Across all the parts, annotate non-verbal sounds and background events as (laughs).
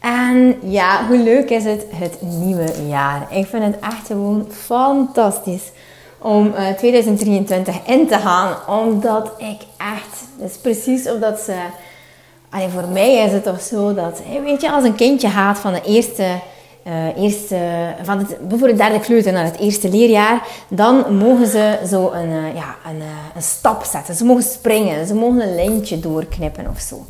en ja, hoe leuk is het, het nieuwe jaar. Ik vind het echt gewoon fantastisch om 2023 eh, in te gaan. Omdat ik echt, is precies of dat ze... Allee, voor mij is het toch zo dat, weet je, als een kindje gaat van de eerste... Uh, eerste, van het, bijvoorbeeld derde kleuter naar het eerste leerjaar, dan mogen ze zo een, uh, ja, een, een stap zetten. Ze mogen springen, ze mogen een lijntje doorknippen of zo.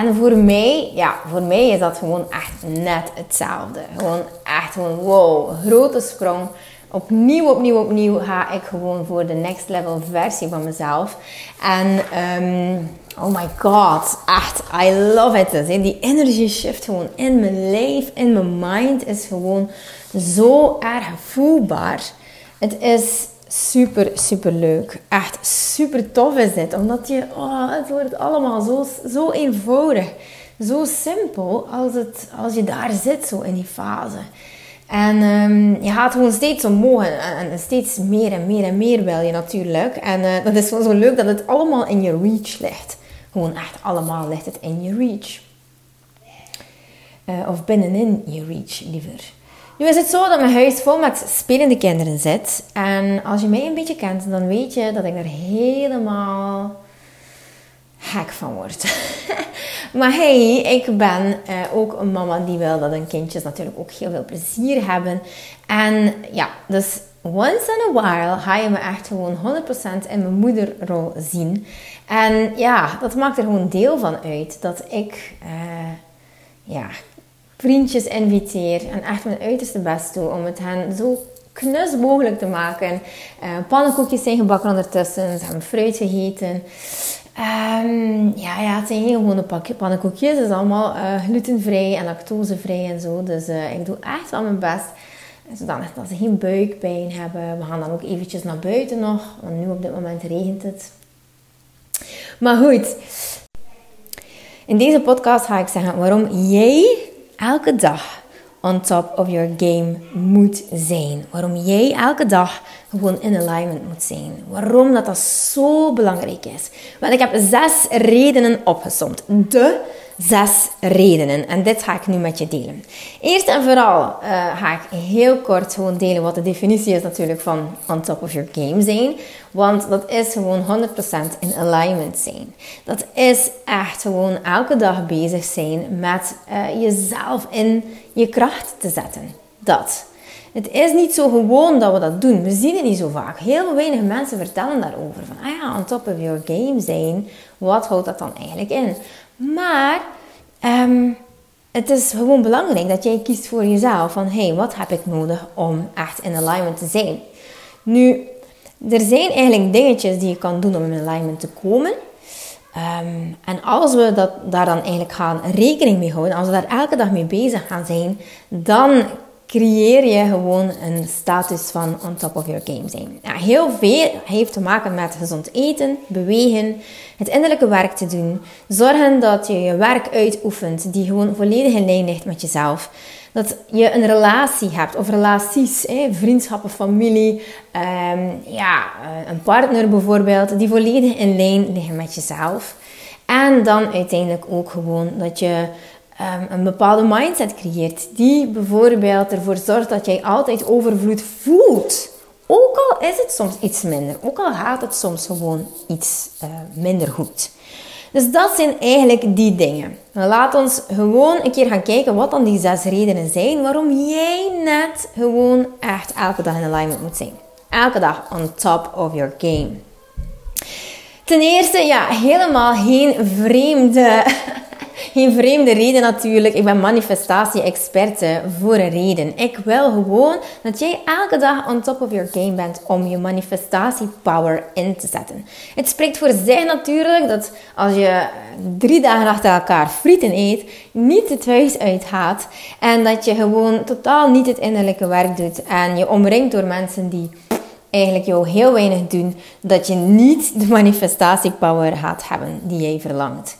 En voor mij, ja, voor mij is dat gewoon echt net hetzelfde. Gewoon echt gewoon, wow, grote sprong. Opnieuw, opnieuw, opnieuw ga ik gewoon voor de next level versie van mezelf. En um, oh my god, echt, I love it. Dus, die energy shift gewoon in mijn lijf, in mijn mind is gewoon zo erg voelbaar. Het is super, super leuk. Echt super tof is dit. Omdat je, oh, het wordt allemaal zo, zo eenvoudig. Zo simpel als, het, als je daar zit, zo in die fase. En um, je gaat gewoon steeds omhoog en, steeds meer en meer en meer wil je natuurlijk. En uh, dat is gewoon zo leuk dat het allemaal in je reach ligt. Gewoon echt allemaal ligt het in je reach. Uh, of binnenin je reach liever. Nu is het zo dat mijn huis vol met spelende kinderen zit. En als je mij een beetje kent, dan weet je dat ik er helemaal gek van word. (laughs) maar hey, ik ben eh, ook een mama die wil dat hun kindjes natuurlijk ook heel veel plezier hebben. En ja, dus once in a while ga je me echt gewoon 100% in mijn moederrol zien. En ja, dat maakt er gewoon deel van uit dat ik... Uh, ja, vriendjes inviteer en echt mijn uiterste best doe om het hen zo knus mogelijk te maken. Uh, pannenkoekjes zijn gebakken ondertussen, ze hebben fruit gegeten. Um, ja, ja, het zijn geen gewone pannenkoekjes. Het is allemaal uh, glutenvrij en lactosevrij en zo. Dus uh, ik doe echt wel mijn best. Zodat dat ze geen buikpijn hebben. We gaan dan ook eventjes naar buiten nog. Want nu op dit moment regent het. Maar goed. In deze podcast ga ik zeggen waarom jij elke dag on top of your game moet zijn. Waarom jij elke dag gewoon in alignment moet zijn. Waarom dat, dat zo belangrijk is. Want ik heb zes redenen opgesomd. De zes redenen. En dit ga ik nu met je delen. Eerst en vooral uh, ga ik heel kort gewoon delen wat de definitie is natuurlijk van on top of your game zijn. Want dat is gewoon 100% in alignment zijn. Dat is echt gewoon elke dag bezig zijn met uh, jezelf in je kracht te zetten. Dat. Het is niet zo gewoon dat we dat doen. We zien het niet zo vaak. Heel weinig mensen vertellen daarover. Van, ah ja, on top of your game zijn. Wat houdt dat dan eigenlijk in? Maar um, het is gewoon belangrijk dat jij kiest voor jezelf. Van, hé, hey, wat heb ik nodig om echt in alignment te zijn? Nu, er zijn eigenlijk dingetjes die je kan doen om in alignment te komen. Um, en als we dat, daar dan eigenlijk gaan rekening mee houden, als we daar elke dag mee bezig gaan zijn, dan creëer je gewoon een status van on top of your game zijn. Heel veel heeft te maken met gezond eten, bewegen, het innerlijke werk te doen. Zorgen dat je je werk uitoefent die gewoon volledig in lijn ligt met jezelf. Dat je een relatie hebt of relaties, hè, vriendschappen, familie, um, ja, eh, een partner bijvoorbeeld, die volledig in lijn liggen met jezelf. En dan uiteindelijk ook gewoon dat je um, een bepaalde mindset creëert. Die bijvoorbeeld ervoor zorgt dat jij altijd overvloed voelt. Ook al is het soms iets minder. Ook al gaat het soms gewoon iets uh, minder goed. Dus dat zijn eigenlijk die dingen. Laat ons gewoon een keer gaan kijken wat dan die zes redenen zijn waarom jij net gewoon echt elke dag in alignment moet zijn. Elke dag on top of your game. Ten eerste, ja, helemaal geen vreemde geen vreemde reden natuurlijk. Ik ben manifestatie-experte voor een reden. Ik wil gewoon dat jij elke dag on top of your game bent om je manifestatie-power in te zetten. Het spreekt voor zich natuurlijk dat als je drie dagen achter elkaar frieten eet, niet het huis uitgaat en dat je gewoon totaal niet het innerlijke werk doet en je omringt door mensen die eigenlijk jou heel weinig doen dat je niet de manifestatiepower gaat hebben die jij verlangt.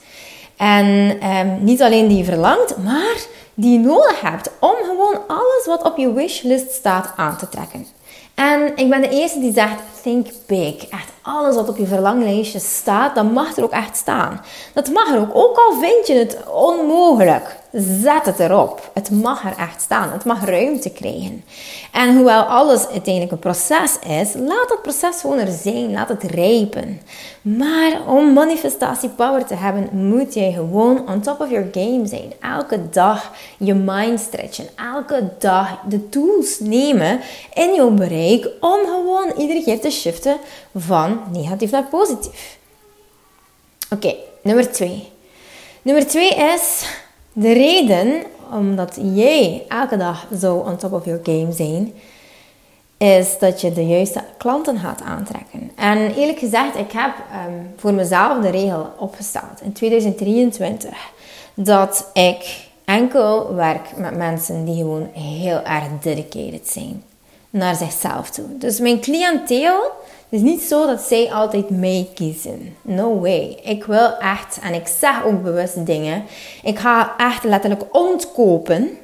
En ehm, niet alleen die je verlangt, maar die je nodig hebt om gewoon alles wat op je wishlist staat aan te trekken. En ik ben de eerste die zegt: think big. Echt alles wat op je verlanglijstje staat, dat mag er ook echt staan. Dat mag er ook. Ook al vind je het onmogelijk, zet het erop. Het mag er echt staan. Het mag ruimte krijgen. En hoewel alles uiteindelijk een proces is, laat dat proces gewoon er zijn. Laat het rijpen. Maar om manifestatiepower te hebben, moet jij gewoon on top of your game zijn. Elke dag je mind stretchen. Elke dag de tools nemen in jouw bereik om gewoon iedere keer te shiften van negatief naar positief. Oké, nummer twee. Nummer twee is de reden omdat jij elke dag zo on top of your game zijn, is dat je de juiste klanten gaat aantrekken. En eerlijk gezegd, ik heb ehm, voor mezelf de regel opgesteld in 2023 dat ik enkel werk met mensen die gewoon heel erg dedicated zijn naar zichzelf toe. Dus mijn cliënteel het is niet zo dat zij altijd mij kiezen. No way. Ik wil echt, en ik zeg ook bewust dingen. Ik ga echt letterlijk ontkopen.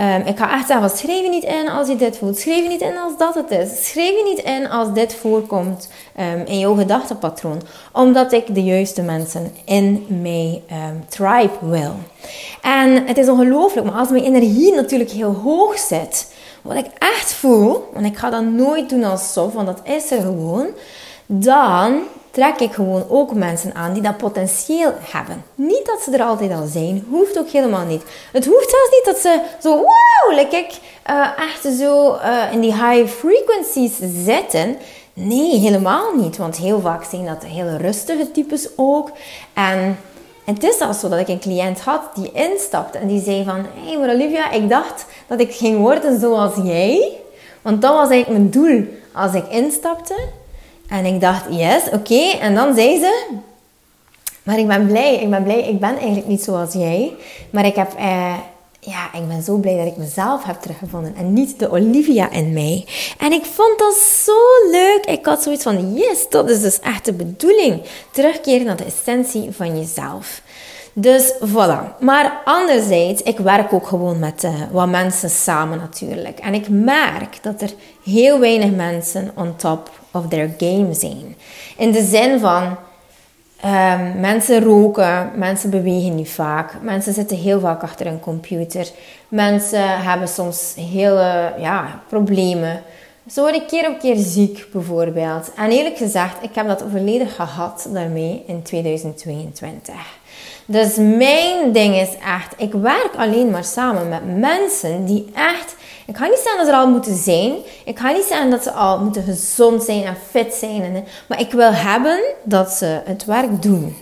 Um, ik ga echt zeggen, schrijf je niet in als je dit voelt. Schrijf je niet in als dat het is. Schrijf je niet in als dit voorkomt um, in jouw gedachtepatroon. Omdat ik de juiste mensen in mijn um, tribe wil. En het is ongelooflijk, maar als mijn energie natuurlijk heel hoog zit wat ik echt voel, want ik ga dat nooit doen als sof, want dat is er gewoon, dan trek ik gewoon ook mensen aan die dat potentieel hebben. Niet dat ze er altijd al zijn, hoeft ook helemaal niet. Het hoeft zelfs niet dat ze zo, wow, like ik, uh, echt zo uh, in die high frequencies zitten. Nee, helemaal niet. Want heel vaak zijn dat hele rustige types ook. En het is al zo dat ik een cliënt had die instapte en die zei van... Hé, hey, Olivia, ik dacht dat ik ging worden zoals jij. Want dat was eigenlijk mijn doel als ik instapte. En ik dacht, yes, oké. En dan zei ze... Maar ik ben blij, ik ben blij. Ik ben eigenlijk niet zoals jij. Maar ik heb... Eh, ja, ik ben zo blij dat ik mezelf heb teruggevonden en niet de Olivia in mij. En ik vond dat zo leuk. Ik had zoiets van, yes, dat is dus echt de bedoeling. Terugkeren naar de essentie van jezelf. Dus voilà. Maar anderzijds, ik werk ook gewoon met uh, wat mensen samen natuurlijk. En ik merk dat er heel weinig mensen on top of their game zijn. In de zin van Um, mensen roken, mensen bewegen niet vaak, mensen zitten heel vaak achter een computer, mensen hebben soms hele ja, problemen. Zo word ik keer op keer ziek bijvoorbeeld. En eerlijk gezegd, ik heb dat volledig gehad daarmee in 2022. Dus mijn ding is echt, ik werk alleen maar samen met mensen die echt ik ga niet zeggen dat ze er al moeten zijn. Ik ga niet zeggen dat ze al moeten gezond zijn en fit zijn. Maar ik wil hebben dat ze het werk doen.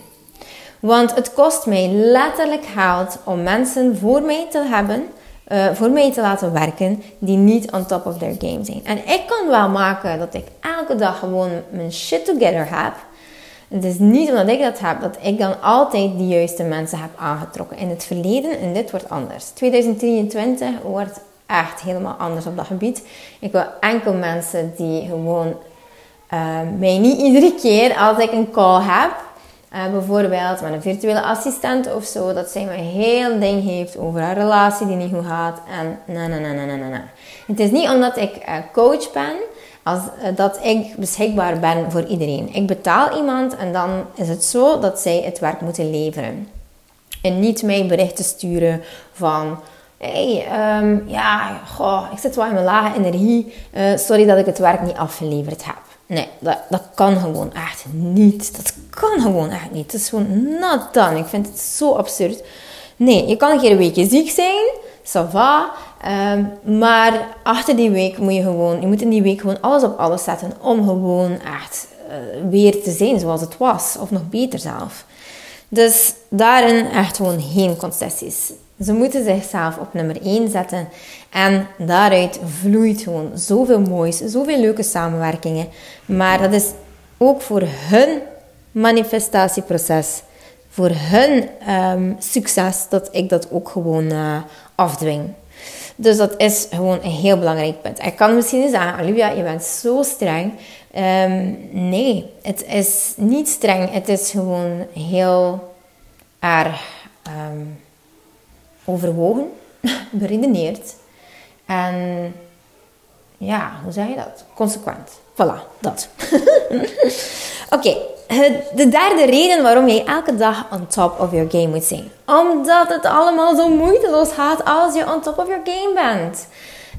Want het kost mij letterlijk geld om mensen voor mij te hebben, uh, voor mij te laten werken, die niet on top of their game zijn. En ik kan wel maken dat ik elke dag gewoon mijn shit together heb. Het is niet omdat ik dat heb, dat ik dan altijd de juiste mensen heb aangetrokken. In het verleden, en dit wordt anders. 2023 wordt echt helemaal anders op dat gebied. Ik wil enkel mensen die gewoon uh, mij niet iedere keer als ik een call heb, uh, bijvoorbeeld met een virtuele assistent of zo, dat zij me heel ding heeft over een relatie die niet goed gaat en na na na na na na. Het is niet omdat ik uh, coach ben, als, dat ik beschikbaar ben voor iedereen. Ik betaal iemand en dan is het zo dat zij het werk moeten leveren. En niet mij berichten sturen van hey, um, ja, goh, ik zit wel in mijn lage energie. Sorry dat ik het werk niet afgeleverd heb. Nee, dat, dat kan gewoon echt niet. Dat kan gewoon echt niet. Het is gewoon not done. Ik vind het zo absurd. Nee, je kan een keer een weekje ziek zijn. Ça va. Um, maar achter die week moet je gewoon... Je moet in die week gewoon alles op alles zetten. Om gewoon echt uh, weer te zijn zoals het was. Of nog beter zelf. Dus daarin echt gewoon geen concessies. Ze moeten zichzelf op nummer 1 zetten. En daaruit vloeit gewoon zoveel moois, zoveel leuke samenwerkingen. Maar dat is ook voor hun manifestatieproces, voor hun um, succes, dat ik dat ook gewoon uh, afdwing. Dus dat is gewoon een heel belangrijk punt. Ik kan misschien niet zeggen, Olivia, je bent zo streng. Ehm, nee, het is niet streng. Het is gewoon heel erg um, overwogen, (laughs) beredeneerd. En ja, hoe zeg je dat? Consequent. Voilà, dat. (laughs) Oké, de derde reden waarom jij elke dag on top of your game moet zijn. Omdat het allemaal zo moeiteloos gaat als je on top of your game bent.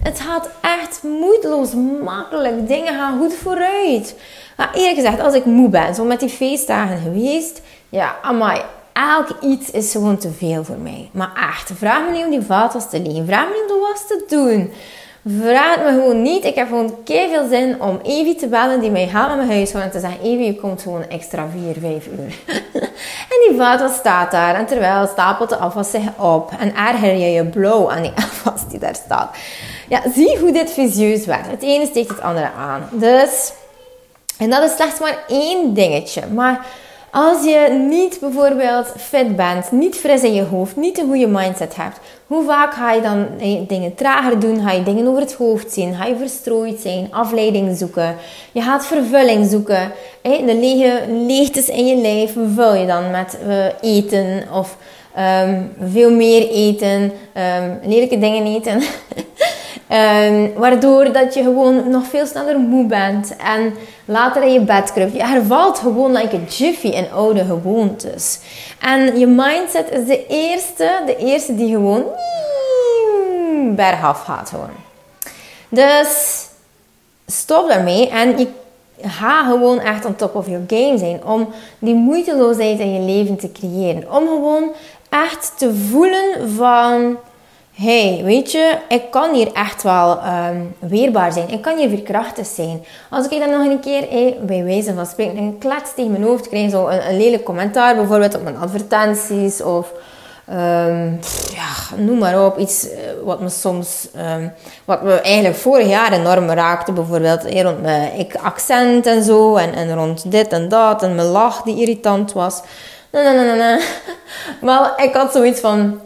Het gaat echt moeiteloos, makkelijk. Dingen gaan goed vooruit. Maar eerlijk gezegd, als ik moe ben, zo met die feestdagen geweest, ja, amai, elk iets is gewoon te veel voor mij. Maar echt, vraag me niet om die vaatwas te liggen. Vraag me niet om de was te doen. Vraag me gewoon niet. Ik heb gewoon veel zin om Evie te bellen die mij haalt naar mijn huis en te zeggen: Evie, je komt gewoon extra 4, 5 uur. (laughs) en die vaatwas staat daar. En terwijl stapelt de afwas zich op. En erger je je blauw aan die (laughs) afwas die daar staat. Ja, zie hoe dit visieus werkt. Het ene steekt het andere aan. Dus, en dat is slechts maar één dingetje. Maar als je niet bijvoorbeeld fit bent, niet fris in je hoofd, niet een goede mindset hebt, hoe vaak ga je dan dingen trager doen? Ga je dingen over het hoofd zien? Ga je verstrooid zijn? Afleiding zoeken? Je gaat vervulling zoeken. De lege leegtes in je lijf vul je dan met eh, eten of ehm, veel meer eten, um, lelijke dingen eten. (laughs) Um, waardoor dat je gewoon nog veel sneller moe bent en later in je bed kruipt. Je hervalt gewoon like a jiffy in oude gewoontes. En je mindset is de eerste, de eerste die gewoon bergaf gaat gewoon. Dus stop daarmee en je ga gewoon echt on top of your game zijn om die moeiteloosheid in je leven te creëren. Om gewoon echt te voelen van hey, weet je, ik kan hier echt wel um, weerbaar zijn. Ik kan hier veerkrachtig zijn. Als ik dan nog een keer hey, bij wijze van spreken een klets tegen mijn hoofd krijg, zo een, een lelijk commentaar bijvoorbeeld op mijn advertenties of um, ja, noem maar op, iets eh, wat me soms, um, wat me eigenlijk vorig jaar enorm raakte, bijvoorbeeld rond mijn accent en zo, en, en rond dit en dat, en mijn lach die irritant was. Nee, nee, nee, nee. Maar ik had zoiets van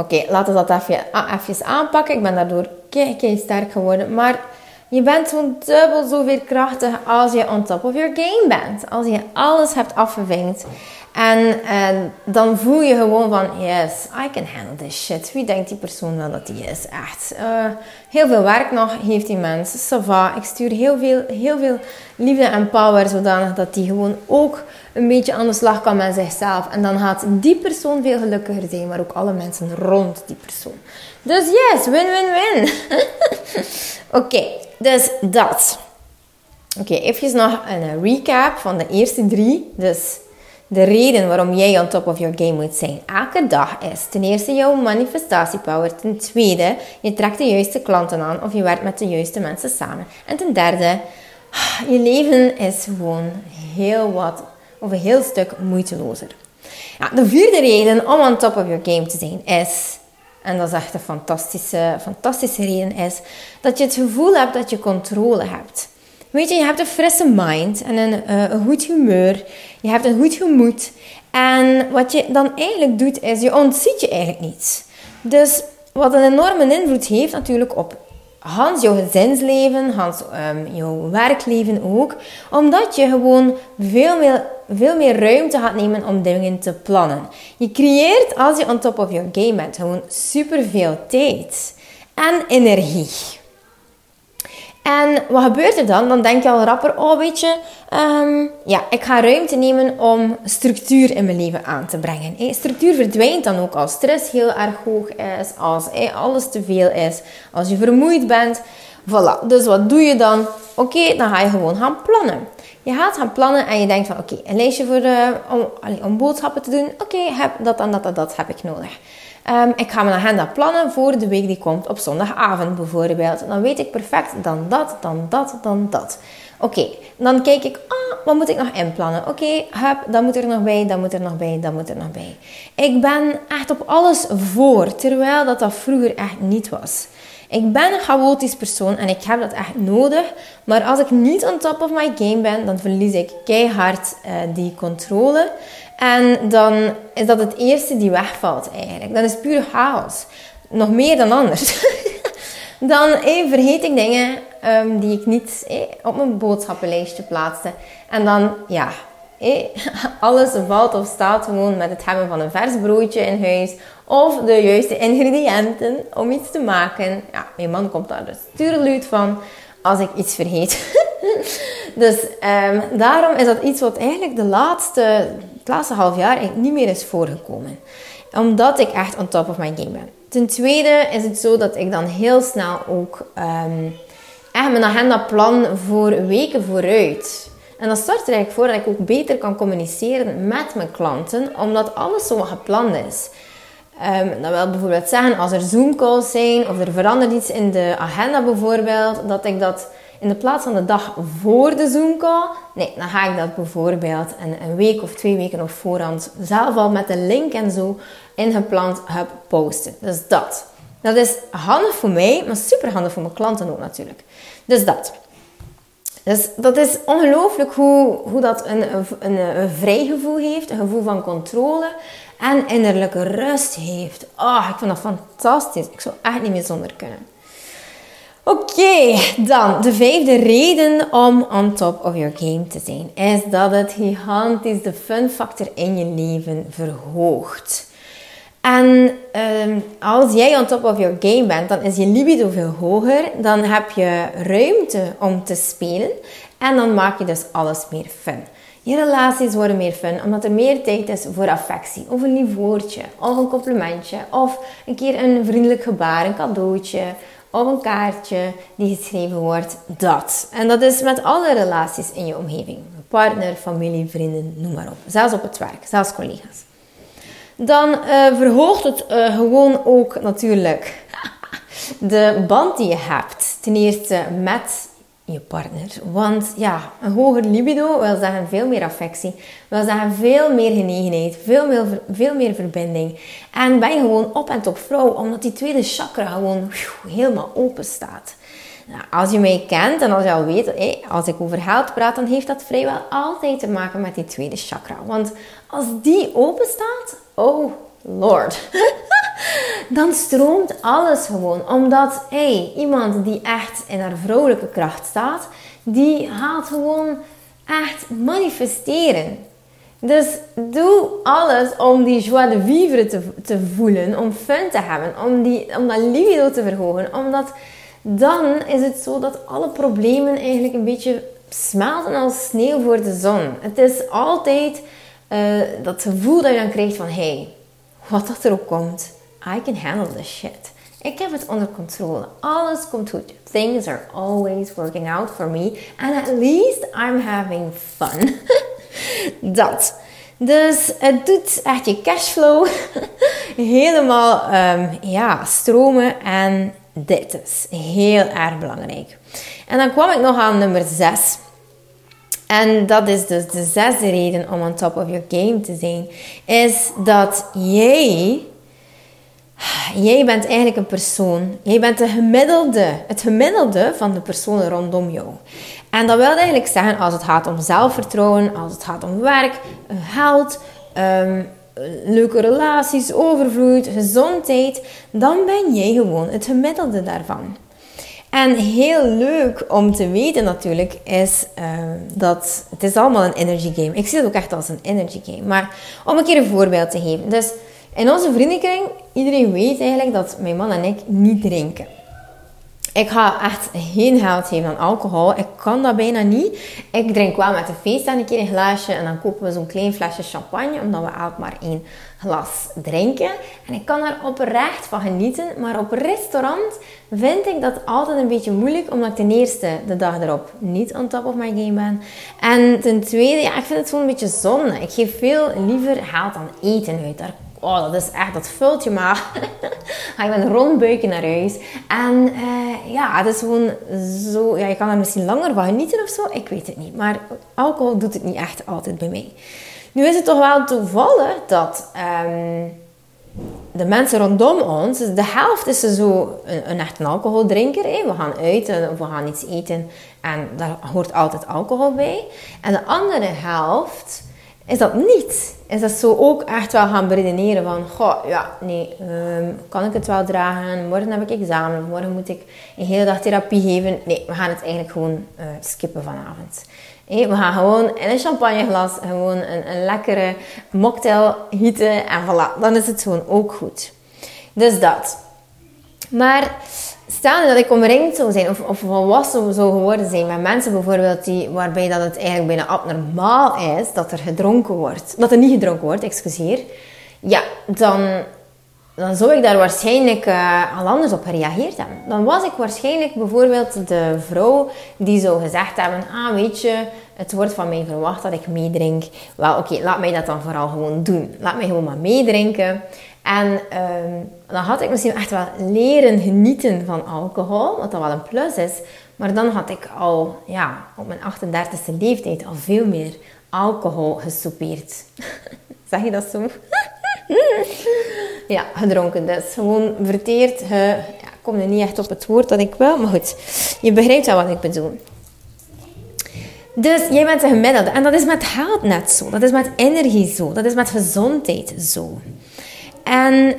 Oké, laten we dat even, even aanpakken. Ik ben daardoor kei, kei sterk geworden. Maar je bent zo'n dubbel zoveel krachtig als je on top of your game bent. Als je alles hebt afgevinkt. En, en dan voel je gewoon van, yes, I can handle this shit. Wie denkt die persoon wel dat die is? Echt. Uh, heel veel werk nog heeft die mens. Sava. Ik stuur heel veel, heel veel liefde en power, zodanig dat die gewoon ook een beetje aan de slag kan met zichzelf. En dan gaat die persoon veel gelukkiger zijn, maar ook alle mensen rond die persoon. Dus yes, win, win, win. (laughs) Oké, dus dat. Oké, even nog een recap van de eerste drie. Dus de reden waarom jij on top of your game moet zijn elke dag is ten eerste jouw manifestatiepower. Ten tweede, je trekt de juiste klanten aan of je werkt met de juiste mensen samen. En ten derde, je leven is gewoon heel wat of een heel stuk moeitelozer. De vierde reden om on top of your game te zijn is, en dat is echt een fantastische, fantastische reden, is dat je het gevoel hebt dat je controle hebt. Weet je, je hebt een frisse mind en een, een goed humeur. Je hebt een goed gemoed. En wat je dan eigenlijk doet, is je ontziet je eigenlijk niets. Dus wat een enorme invloed heeft natuurlijk op Hans jouw gezinsleven, Hans um, jouw werkleven ook. Omdat je gewoon veel meer, veel meer ruimte gaat nemen om dingen te plannen. Je creëert, als je on top of your game bent, gewoon superveel tijd en energie. En wat gebeurt er dan? Dan denk je al rapper, oh weet je, ehm, ja, ik ga ruimte nemen om structuur in mijn leven aan te brengen. Hey, structuur verdwijnt dan ook als stress heel erg hoog is, als alles te veel is, als je vermoeid bent. Voilà, dus wat doe je dan? Oké, dan ga je gewoon gaan plannen. Je gaat gaan plannen en je denkt van oké, een lijstje voor, uh, om, om boodschappen te doen. Oké, heb dat en dat en dat heb ik nodig. Um, ik ga mijn agenda plannen voor de week die komt op zondagavond bijvoorbeeld. Dan weet ik perfect dan dat, dan dat, dan dat. Oké, dan kijk ik, ah, wat moet ik nog inplannen? Oké, okay, dat moet er nog bij, dat moet er nog bij, dat moet er nog bij. Ik ben echt op alles voor, terwijl dat dat vroeger echt niet was. Ik ben een chaotisch persoon en ik heb dat echt nodig. Maar als ik niet on top of my game ben, dan verlies ik keihard uh, die controle. En dan is dat het eerste die wegvalt eigenlijk. Dan is puur chaos. nog meer dan anders. (laughs) dan eh, vergeet ik dingen ehm, die ik niet op mijn boodschappenlijstje plaatste. En dan, ja, (laughs) alles valt of staat gewoon met het hebben van een vers broodje in huis. Of de juiste ingrediënten om iets te maken. Ja, mijn man komt daar dus stuurluid van als ik iets vergeet. (laughs) dus um, daarom is dat iets wat eigenlijk de laatste, het laatste half jaar niet meer is voorgekomen. Omdat ik echt on top of my game ben. Ten tweede is het zo dat ik dan heel snel ook um, echt mijn agenda plan voor weken vooruit. En dat zorgt er eigenlijk voor dat ik ook beter kan communiceren met mijn klanten, omdat alles zo gepland is. Um, dat wil bijvoorbeeld zeggen, als er Zoom-calls zijn of er verandert iets in de agenda bijvoorbeeld, dat ik dat in de plaats van de dag voor de Zoom-call, nee, dan ga ik dat bijvoorbeeld een, week of twee weken op voorhand zelf al met de link en zo ingepland heb posten. Dus dat. Dat is handig voor mij, maar super handig voor mijn klanten ook natuurlijk. Dus dat. Dus dat is ongelooflijk hoe, hoe dat een, een, een vrij gevoel heeft, een gevoel van controle en innerlijke rust heeft. Oh, ik vind dat fantastisch. Ik zou echt niet meer zonder kunnen. Oké, dan de vijfde reden om on top of your game te zijn, is dat het gigantisch de fun factor in je leven verhoogt. En ehm, als jij on top of your game bent, dan is je libido veel hoger. Dan heb je ruimte om te spelen. En dan maak je dus alles meer fun. Je relaties worden meer fun, omdat er meer tijd is voor affectie. Of een lief woordje, of een complimentje, of een keer een vriendelijk gebaar, een cadeautje, of een kaartje die geschreven wordt. Dat. En dat is met alle relaties in je omgeving. Partner, familie, vrienden, noem maar op. Zelfs op het werk, zelfs collega's. Dan uh, verhoogt het uh, gewoon ook natuurlijk (laughs) de band die je hebt. Ten eerste met je partner. Want ja, een hoger libido wil zeggen veel meer affectie, wil zeggen veel meer genegenheid, veel meer, veel meer verbinding. En ben je gewoon op en top vrouw, omdat die tweede chakra gewoon helemaal open staat. Nou, als je mij kent en als je al weet, als ik over geld praat, dan heeft dat vrijwel altijd te maken met die tweede chakra. Want als die open staat, oh lord, (laughs) dan stroomt alles gewoon. Omdat hey, iemand die echt in haar vrouwelijke kracht staat, die haalt gewoon echt manifesteren. Dus doe alles om die joie de vivre te, te voelen, om fun te hebben, om, die, om dat libido te verhogen. Omdat dan is het zo dat alle problemen eigenlijk een beetje smelten als sneeuw voor de zon. Het is altijd uh, dat gevoel dat je dan krijgt van, hey, wat dat er komt, I can handle this shit. Ik heb het onder controle. Alles komt goed. Things are always working out for me. And at least I'm having fun. (laughs) dat. Dus het doet echt je cashflow (laughs) helemaal um, ja, stromen. En dit is heel erg belangrijk. En dan kwam ik nog aan nummer 6. En dat is dus de zesde reden om on top of your game te zijn. Is dat jij Jij bent eigenlijk een persoon. Jij bent de gemiddelde, het gemiddelde van de personen rondom jou. En dat wil eigenlijk zeggen als het gaat om zelfvertrouwen, als het gaat om werk, geld, um, leuke relaties, overvloed, gezondheid, dan ben jij gewoon het gemiddelde daarvan. En heel leuk om te weten natuurlijk is uh, dat het is allemaal een energy game. Ik zie het ook echt als een energy game. Maar om een keer een voorbeeld te geven. Dus in onze vriendenkring, iedereen weet eigenlijk dat mijn man en ik niet drinken. Ik ga echt geen geld geven aan alcohol. Ik kan dat bijna niet. Ik drink wel met een feest een keer een glaasje. En dan kopen we zo'n klein flesje champagne. Omdat we elk maar één glas drinken. En ik kan daar oprecht van genieten. Maar op restaurant vind ik dat altijd een beetje moeilijk. Omdat ik ten eerste de dag erop niet on top of my game ben. En ten tweede, ja, ik vind het gewoon een beetje zonde. Ik geef veel liever geld aan eten uit. Daar Oh, dat is echt, dat vult je maar. (laughs) Ga je met een rondbuikje naar huis. En uh, ja, het is gewoon zo... Ja, je kan er misschien langer van genieten of zo. Ik weet het niet. Maar alcohol doet het niet echt altijd bij mij. Nu is het toch wel toevallig dat um, de mensen rondom ons... Dus de helft is zo een, een echt een alcoholdrinker. We gaan uit of we gaan iets eten. En daar hoort altijd alcohol bij. En de andere helft is dat niet. Is dat zo ook echt wel gaan beredeneren van, goh, ja, nee, ehm, kan ik het wel dragen? Morgen heb ik examen, morgen moet ik een hele dag therapie geven. Nee, we gaan het eigenlijk gewoon uh, skippen vanavond. we gaan gewoon in een champagneglas gewoon een, een lekkere mocktail gieten en voilà, dan is het gewoon ook goed. Dus dat. Maar stel dat ik omringd zou zijn of, of volwassen zou geworden zijn met mensen bijvoorbeeld die, waarbij dat het eigenlijk bijna abnormaal is dat er gedronken wordt, dat er niet gedronken wordt, excuseer, ja, dan, dan zou ik daar waarschijnlijk uh, al anders op gereageerd hebben. Dan was ik waarschijnlijk bijvoorbeeld de vrouw die zou gezegd hebben, ah weet je, het wordt van mij verwacht dat ik meedrink. Wel oké, laat mij dat dan vooral gewoon doen. Laat mij gewoon maar meedrinken. En um, dan had ik misschien echt wel leren genieten van alcohol, wat dan wel een plus is. Maar dan had ik al ja, op mijn 38e leeftijd al veel meer alcohol gesoupeerd. (laughs) zeg je dat zo? (laughs) ja, gedronken dus. Gewoon verteerd. Ja, ik kom er niet echt op het woord dat ik wil, maar goed. Je begrijpt wel wat ik bedoel. Dus jij bent een gemiddelde. En dat is met geld net zo. Dat is met energie zo. Dat is met gezondheid zo. En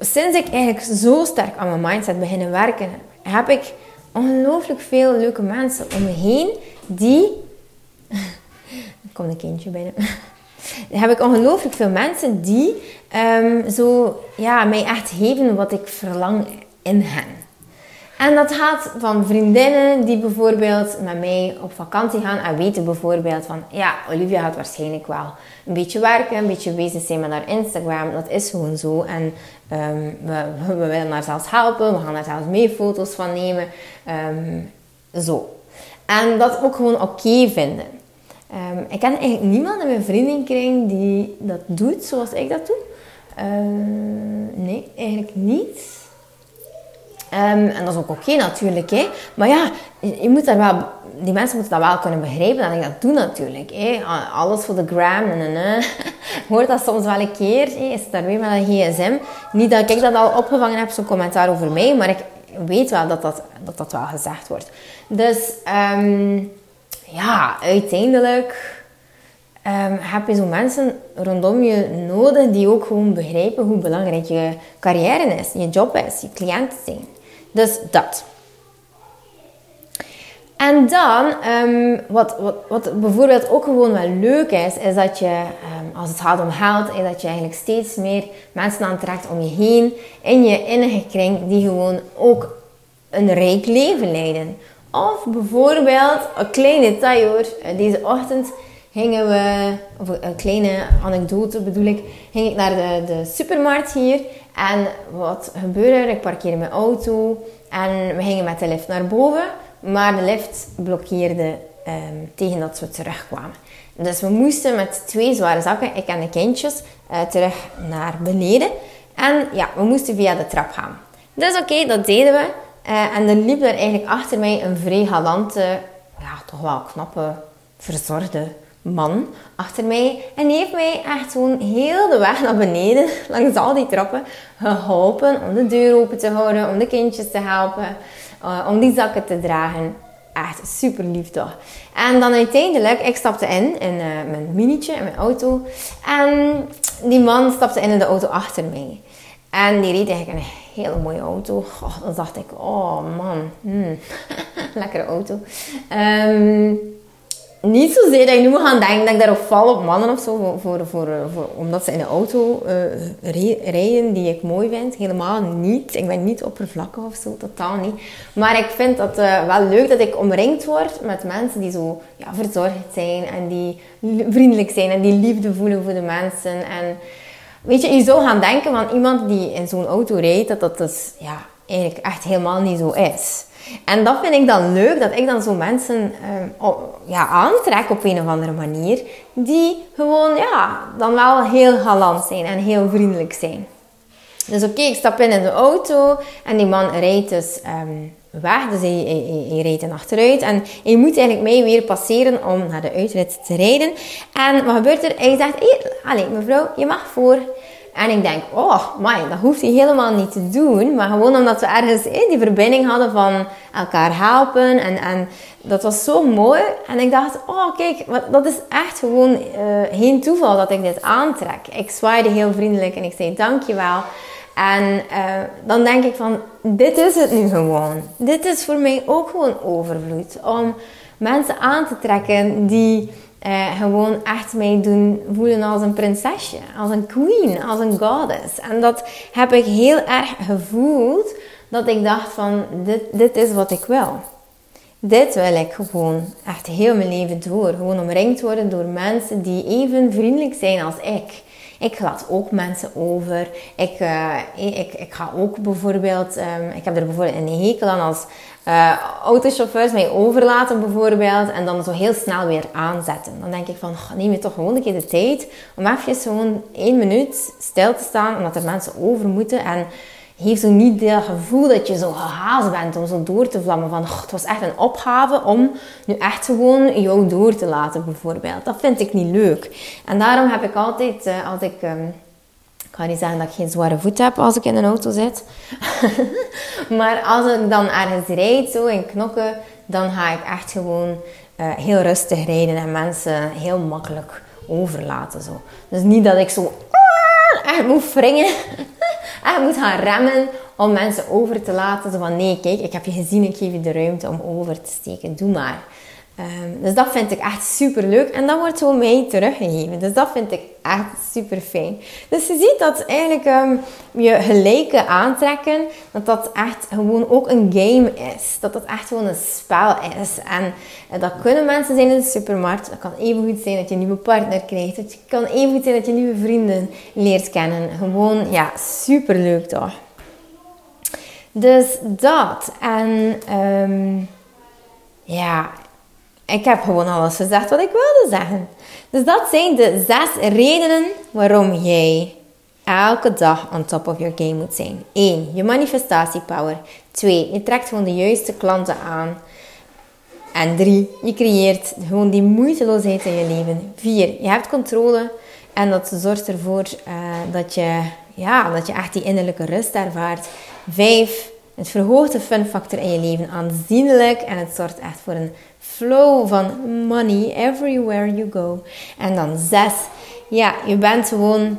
sinds ik eigenlijk zo sterk aan mijn mindset beginnen werken, heb ik ongelooflijk veel leuke mensen om me heen die. (laughs) er een kindje binnen. (laughs) heb ik ongelooflijk veel mensen die um, zo, ja, mij echt geven wat ik verlang in hen. En dat gaat van vriendinnen die bijvoorbeeld met mij op vakantie gaan en weten bijvoorbeeld van, ja, Olivia gaat waarschijnlijk wel een beetje werken, een beetje bezig zijn met haar Instagram. Dat is gewoon zo. En ehm, we, we, willen haar zelfs helpen, we gaan daar zelfs mee foto's van nemen. Ehm, zo. En dat ook gewoon oké vinden. Um, ik ken eigenlijk niemand in mijn vriendenkring die dat doet zoals ik dat doe. nee, eigenlijk niet. Um, en dat is ook oké natuurlijk. Hè. Maar ja, je moet daar wel, die mensen moeten dat wel kunnen begrijpen dat ik dat doe natuurlijk. Hè. Alles voor de gram. En, en, (laughs) Hoort dat soms wel een keer. Hè. Is het daar weer met een gsm. Niet dat ik dat al opgevangen heb, zo'n commentaar over mij. Maar ik weet wel dat dat, dat, dat wel gezegd wordt. Dus um, ja, uiteindelijk... Um, heb je zo mensen rondom je nodig die ook gewoon begrijpen hoe belangrijk je carrière is, je job is, je cliënten zijn. Dus dat. En dan, um, wat, wat, wat bijvoorbeeld ook gewoon wel leuk is, is dat je, um, als het gaat om geld, is dat je eigenlijk steeds meer mensen aantrekt om je heen, in je innige kring, die gewoon ook een rijk leven leiden. Of bijvoorbeeld, een klein detail hoor, deze ochtend gingen we, of een kleine anekdote bedoel ik, ging ik naar de, de supermarkt hier en wat gebeurde er? Ik parkeerde mijn auto en we gingen met de lift naar boven. Maar de lift blokkeerde um, tegen dat we terugkwamen. Dus we moesten met twee zware zakken, ik en de kindjes, uh, terug naar beneden. En ja, we moesten via de trap gaan. Dus oké, dat deden we. Uh, en er liep er eigenlijk achter mij een vrij galante, ja, toch wel knappe, verzorgde man achter mij. En die heeft mij echt gewoon heel de weg naar beneden, (laughs) langs al die trappen, geholpen om de deur open te houden, om de kindjes te helpen, uh, om die zakken te dragen. Echt super lief toch. En dan uiteindelijk, ik stapte in, in uh, mijn minietje, in mijn auto. En die man stapte in in de auto achter mij. En die reed eigenlijk een hele mooie auto. Dan dacht ik, oh man, hmm. (laughs) lekkere auto. Um, niet zozeer dat ik nu moet gaan denken dat ik daarop val op mannen of zo, voor, voor, voor, omdat ze in de auto uh, rijden die ik mooi vind. Helemaal niet. Ik ben niet oppervlakkig of zo, totaal niet. Maar ik vind dat uh, wel leuk dat ik omringd word met mensen die zo ja, verzorgd zijn en die vriendelijk zijn en die liefde voelen voor de mensen. En weet je, je zou gaan denken van iemand die in zo'n auto rijdt, dat dat dus ja, eigenlijk echt helemaal niet zo is. En dat vind ik dan leuk, dat ik dan zo mensen uh, ja, aantrek op een of andere manier. Die gewoon, ja, dan wel heel galant zijn en heel vriendelijk zijn. Dus oké, ik stap in in de auto en die man rijdt dus um, weg. Dus hij, rijdt dan achteruit. En hij moet eigenlijk mij weer passeren om naar de uitrit te rijden. En wat gebeurt er? Hij zegt, hey, allez, mevrouw, je mag voor. En ik denk, oh, man, dat hoeft hij helemaal niet te doen. Maar gewoon omdat we ergens in die verbinding hadden van elkaar helpen. En, en dat was zo mooi. En ik dacht, oh, kijk, dat is echt gewoon uh, geen toeval dat ik dit aantrek. Ik zwaaide heel vriendelijk en ik zei dankjewel. En uh, dan denk ik van, dit is het nu gewoon. Dit is voor mij ook gewoon overvloed. Om mensen aan te trekken die uh, gewoon echt mij doen voelen als een prinsesje, als een queen, als een goddess. En dat heb ik heel erg gevoeld, dat ik dacht van, dit, dit is wat ik wil. Dit wil ik gewoon echt heel mijn leven door. Gewoon omringd worden door mensen die even vriendelijk zijn als ik. Ik laat ook mensen over. Ik, uh, ik, ik ga ook bijvoorbeeld, um, ik heb er bijvoorbeeld een hekel aan als uh, autochauffeurs mij overlaten bijvoorbeeld en dan zo heel snel weer aanzetten. Dan denk ik van, neem je toch gewoon een keer de tijd om even gewoon één minuut stil te staan omdat er mensen over moeten en heeft zo niet dat gevoel dat je zo gehaast bent om zo door te vlammen. Van, het was echt een opgave om nu echt gewoon jou door te laten, bijvoorbeeld. Dat vind ik niet leuk. En daarom heb ik altijd, uh, als ik... Um, ik ga niet zeggen dat ik geen zware voet heb als ik in een auto zit. (laughs) maar als ik dan ergens rijd, zo in knokken, dan ga ik echt gewoon uh, heel rustig rijden en mensen heel makkelijk overlaten. Zo. Dus niet dat ik zo ah, echt moet wringen (laughs) echt moet gaan remmen om mensen over te laten. Zo van nee, kijk, ik heb je gezien, ik geef je de ruimte om over te steken. Doe maar. Um, dus dat vind ik echt super leuk. En dat wordt zo mij teruggegeven. Dus dat vind ik echt super fijn. Dus je ziet dat eigenlijk um, je gelijke aantrekken, dat dat echt gewoon ook een game is. Dat dat echt gewoon een spel is. En uh, dat kunnen mensen zijn in de supermarkt. Dat kan even goed zijn dat je een nieuwe partner krijgt. Het kan even goed zijn dat je nieuwe vrienden leert kennen. Gewoon, ja, super leuk toch? Dus dat. En um, ja, ik heb gewoon alles gezegd wat ik wilde zeggen. Dus dat zijn de zes redenen waarom jij elke dag on top of your game moet zijn. 1. Je manifestatiepower. 2. Je trekt gewoon de juiste klanten aan. En 3. Je creëert gewoon die moeiteloosheid in je leven. 4. Je hebt controle en dat zorgt ervoor uh, dat, je, ja, dat je echt die innerlijke rust ervaart. 5. Het verhoogt de fun factor in je leven aanzienlijk en het zorgt echt voor een flow van money everywhere you go. En dan zes, ja, je bent gewoon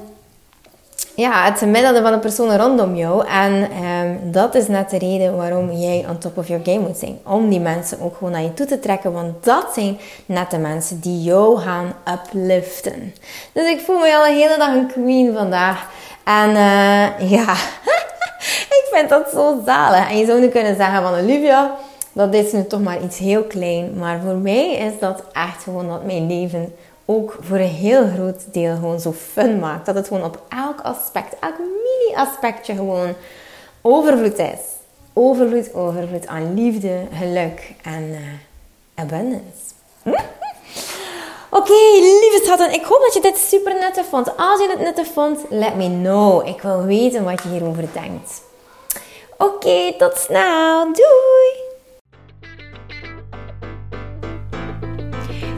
ja, het gemiddelde van de personen rondom jou. En um, dat is net de reden waarom jij on top of your game moet zijn. Om die mensen ook gewoon naar je toe te trekken. Want dat zijn net de mensen die jou gaan upliften. Dus ik voel me al een hele dag een queen vandaag. En uh, (laughs) ja, (laughs) ik vind dat zo zalig. En je zou nu kunnen zeggen van Olivia dat is nu toch maar iets heel klein. Maar voor mij is dat echt gewoon dat mijn leven ook voor een heel groot deel gewoon zo fun maakt. Dat het gewoon op elk aspect, elk mini-aspectje gewoon overvloed is. Overvloed, overvloed aan liefde, geluk en uh, abundance. Hm? Oké, lieve schatten, ik hoop dat je dit super nuttig vond. Als je het nuttig vond, let me know. Ik wil weten wat je hierover denkt. Oké, tot snel. Doei!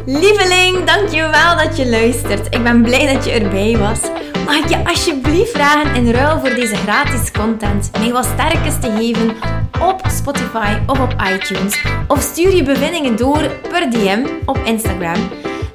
Lieveling, dankjewel dat je luistert. Ik ben blij dat je erbij was. Mag ik je alsjeblieft vragen in ruil voor deze gratis content mij wat sterkes te geven op Spotify of op iTunes? Of stuur je bevindingen door per DM op Instagram.